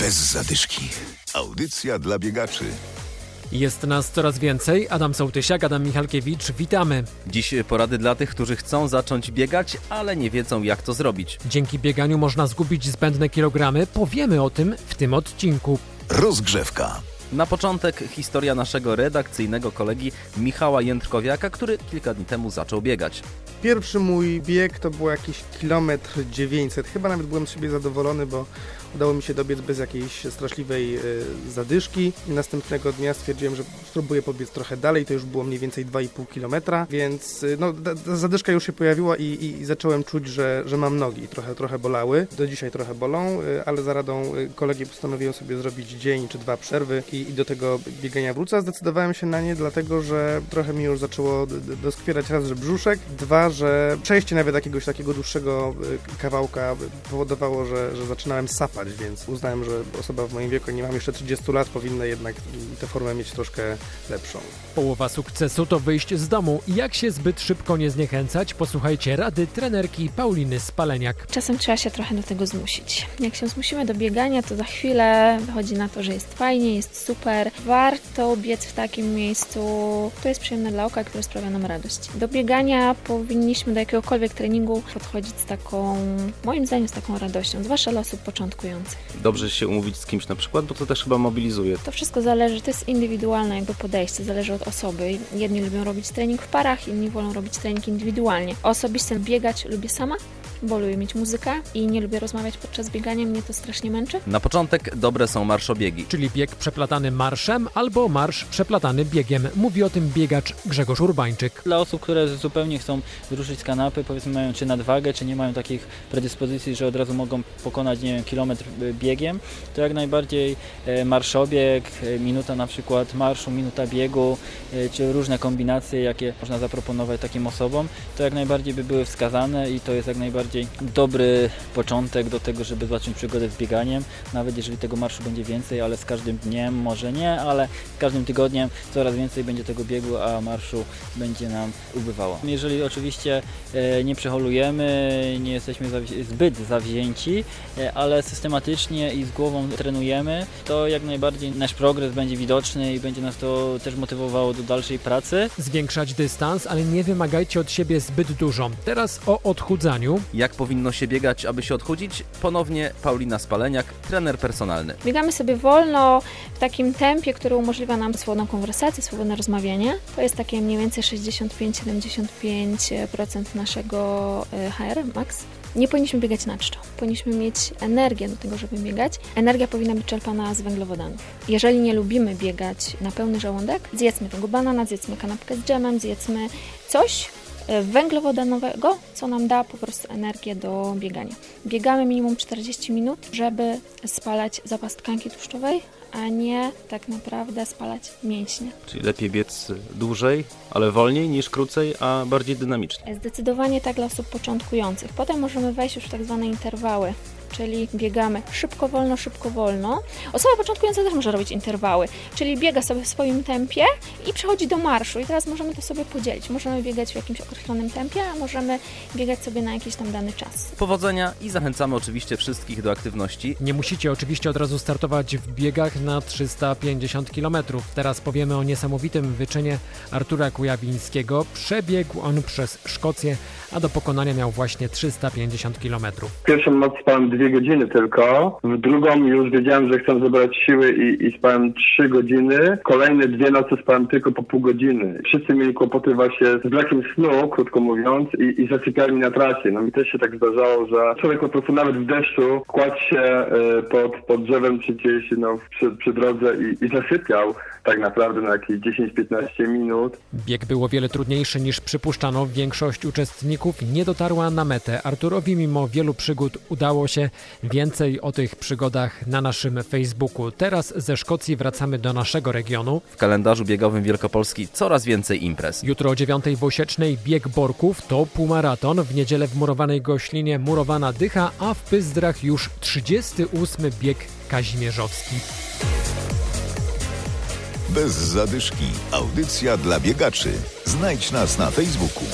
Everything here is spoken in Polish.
Bez zadyszki. Audycja dla biegaczy. Jest nas coraz więcej. Adam Sołtysiak, Adam Michalkiewicz, witamy. Dziś porady dla tych, którzy chcą zacząć biegać, ale nie wiedzą jak to zrobić. Dzięki bieganiu można zgubić zbędne kilogramy. Powiemy o tym w tym odcinku. Rozgrzewka. Na początek historia naszego redakcyjnego kolegi Michała Jędrkowiaka, który kilka dni temu zaczął biegać. Pierwszy mój bieg to był jakiś kilometr 900. Chyba nawet byłem z siebie zadowolony, bo udało mi się dobiec bez jakiejś straszliwej y, zadyszki. Następnego dnia stwierdziłem, że spróbuję pobiec trochę dalej. To już było mniej więcej 2,5 kilometra, więc y, no, zadyszka już się pojawiła i, i, i, zacząłem czuć, że, że mam nogi. Trochę, trochę bolały. Do dzisiaj trochę bolą, y, ale za radą kolegi postanowiłem sobie zrobić dzień czy dwa przerwy i, i do tego biegania wrócę. Zdecydowałem się na nie, dlatego że trochę mi już zaczęło doskwierać raz, że brzuszek, dwa, że przejście nawet jakiegoś takiego dłuższego y, kawałka powodowało, że, że zaczynałem sapać, więc uznałem, że osoba w moim wieku, nie mam jeszcze 30 lat, powinna jednak tę formę mieć troszkę lepszą. Połowa sukcesu to wyjść z domu. Jak się zbyt szybko nie zniechęcać? Posłuchajcie rady trenerki Pauliny Spaleniak. Czasem trzeba się trochę do tego zmusić. Jak się zmusimy do biegania, to za chwilę wychodzi na to, że jest fajnie, jest super. Warto biec w takim miejscu, które jest przyjemne dla oka, które sprawia nam radość. Do biegania powinni powinniśmy do jakiegokolwiek treningu podchodzić z taką, moim zdaniem, z taką radością, zwłaszcza dla osób początkujących. Dobrze się umówić z kimś na przykład, bo to też chyba mobilizuje. To wszystko zależy, to jest indywidualne jakby podejście, zależy od osoby. Jedni lubią robić trening w parach, inni wolą robić trening indywidualnie. Osobiście biegać lubię sama, bo lubię mieć muzykę i nie lubię rozmawiać podczas biegania, mnie to strasznie męczy. Na początek dobre są marszobiegi. Czyli bieg przeplatany marszem albo marsz przeplatany biegiem. Mówi o tym biegacz Grzegorz Urbańczyk. Dla osób, które zupełnie chcą ruszyć z kanapy, powiedzmy mają czy nadwagę, czy nie mają takich predyspozycji, że od razu mogą pokonać, nie wiem, kilometr biegiem, to jak najbardziej e, marszobieg, e, minuta na przykład marszu, minuta biegu, e, czy różne kombinacje, jakie można zaproponować takim osobom, to jak najbardziej by były wskazane i to jest jak najbardziej dobry początek do tego, żeby zacząć przygodę z bieganiem, nawet jeżeli tego marszu będzie więcej, ale z każdym dniem może nie, ale z każdym tygodniem coraz więcej będzie tego biegu, a marszu będzie nam ubywało. Jeżeli oczywiście e, nie przeholujemy, nie jesteśmy zbyt zawzięci, e, ale systematycznie i z głową trenujemy, to jak najbardziej nasz progres będzie widoczny i będzie nas to też motywowało do dalszej pracy. Zwiększać dystans, ale nie wymagajcie od siebie zbyt dużo. Teraz o odchudzaniu. Jak powinno się biegać, aby się odchudzić? Ponownie Paulina Spaleniak, trener personalny. Biegamy sobie wolno, w takim tempie, które umożliwia nam swobodną konwersację, swobodne rozmawianie. To jest takie mniej więcej 65-75% naszego e, HR max. Nie powinniśmy biegać na czczo. Powinniśmy mieć energię do tego, żeby biegać. Energia powinna być czerpana z węglowodanów. Jeżeli nie lubimy biegać na pełny żołądek, zjedzmy tego banana, zjedzmy kanapkę z dżemem, zjedzmy coś, węglowodanowego, co nam da po prostu energię do biegania. Biegamy minimum 40 minut, żeby spalać zapas tkanki tłuszczowej, a nie tak naprawdę spalać mięśnie. Czyli lepiej biec dłużej, ale wolniej niż krócej, a bardziej dynamicznie. Zdecydowanie tak dla osób początkujących. Potem możemy wejść już w tak zwane interwały czyli biegamy szybko, wolno, szybko, wolno. Osoba początkująca też może robić interwały, czyli biega sobie w swoim tempie i przechodzi do marszu i teraz możemy to sobie podzielić. Możemy biegać w jakimś określonym tempie, a możemy biegać sobie na jakiś tam dany czas. Powodzenia i zachęcamy oczywiście wszystkich do aktywności. Nie musicie oczywiście od razu startować w biegach na 350 km. Teraz powiemy o niesamowitym wyczynie Artura Kujawińskiego. Przebiegł on przez Szkocję, a do pokonania miał właśnie 350 km. Pierwszą noc spałem dwie godziny tylko. W drugą już wiedziałem, że chcę zebrać siły i, i spałem trzy godziny. Kolejne dwie noce spałem tylko po pół godziny. Wszyscy mieli kłopoty właśnie z brakiem snu, krótko mówiąc, i, i zasypiali na trasie. No mi też się tak zdarzało, że człowiek po prostu nawet w deszczu kładł się e, pod, pod drzewem czy gdzieś no, przy, przy drodze i, i zasypiał tak naprawdę na jakieś 10-15 minut. Bieg był o wiele trudniejszy niż przypuszczano. Większość uczestników nie dotarła na metę. Arturowi mimo wielu przygód udało się. Więcej o tych przygodach na naszym Facebooku. Teraz ze Szkocji wracamy do naszego regionu. W kalendarzu biegowym Wielkopolski coraz więcej imprez. Jutro o 9 w Osiecznej bieg Borków to półmaraton. W niedzielę w Murowanej Goślinie Murowana Dycha, a w Pyzdrach już 38 bieg kazimierzowski. Bez zadyszki. Audycja dla biegaczy. Znajdź nas na Facebooku.